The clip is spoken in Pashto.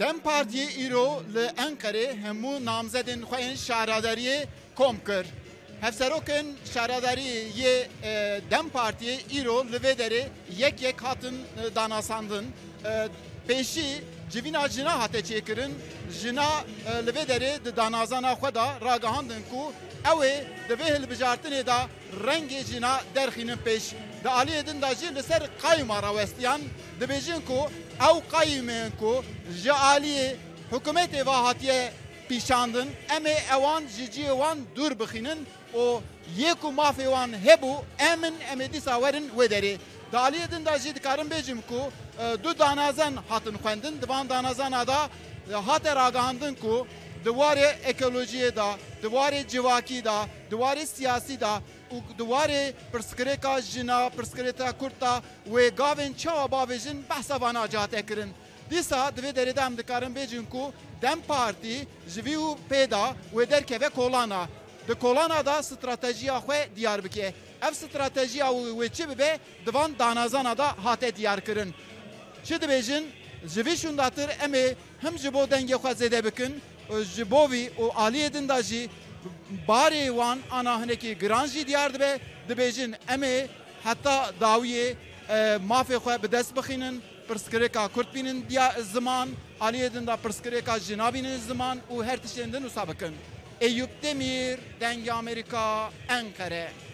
دم پارتی ایرو ل انقره همو نامزدن خوین شهرداری کم کر هفسروکن شهرداری یه دم پارتی ایرو لودری یک یک هاتن داناساندن پیشی civin acına hate çekirin جنا لوی درې د دانازانا خو دا راګهاندن کو او د وی هل بجارتنې دا رنګ جنا درخینن پېش د عالی دین دا جې لسر قایم راوستیان د بجین کو او قایم کو ج عالی حکومت واهاتیه پیشاندن ام اوان جی جی وان دور بخینن او یکو مافی وان هبو امن ام دیسا ورن ودری دالیدن دا جید کارم بیجم کو دو دانازن هاتن خوندن دوان دانازن ادا هات راگاندن کو دواره اکولوژی دا دواره جواکی دا دواره سیاسی دا او دواره پرسکریکا جنا پرسکریتا کورتا و گاوین چا باویژن بحثا وانا جات اکرن دیسا دوی دری دم دکارن بیجن کو دم پارتی جویو پیدا و درکه و کولانا د کولانا دا استراتژی خو دیار بکه اف استراتژی او وچ به دوان دانازانا دا هاته دیار کرن چه دبیجن ji vê şundatir em ê him ji bo dengê xwe zêde bikin e, ji bo vî û aliyê din da jî barê wan ana hinekî giran jî diyar dibe dibêjin em ê heta dawiyê e, mafê xwe bi dest bixînin pirsgirêka kurd bînin ziman aliyê din da pirsgirêka jina bînin ziman û her tiştên din wisa bikin Eyüp Demir, Dengi Amerika, Enkara.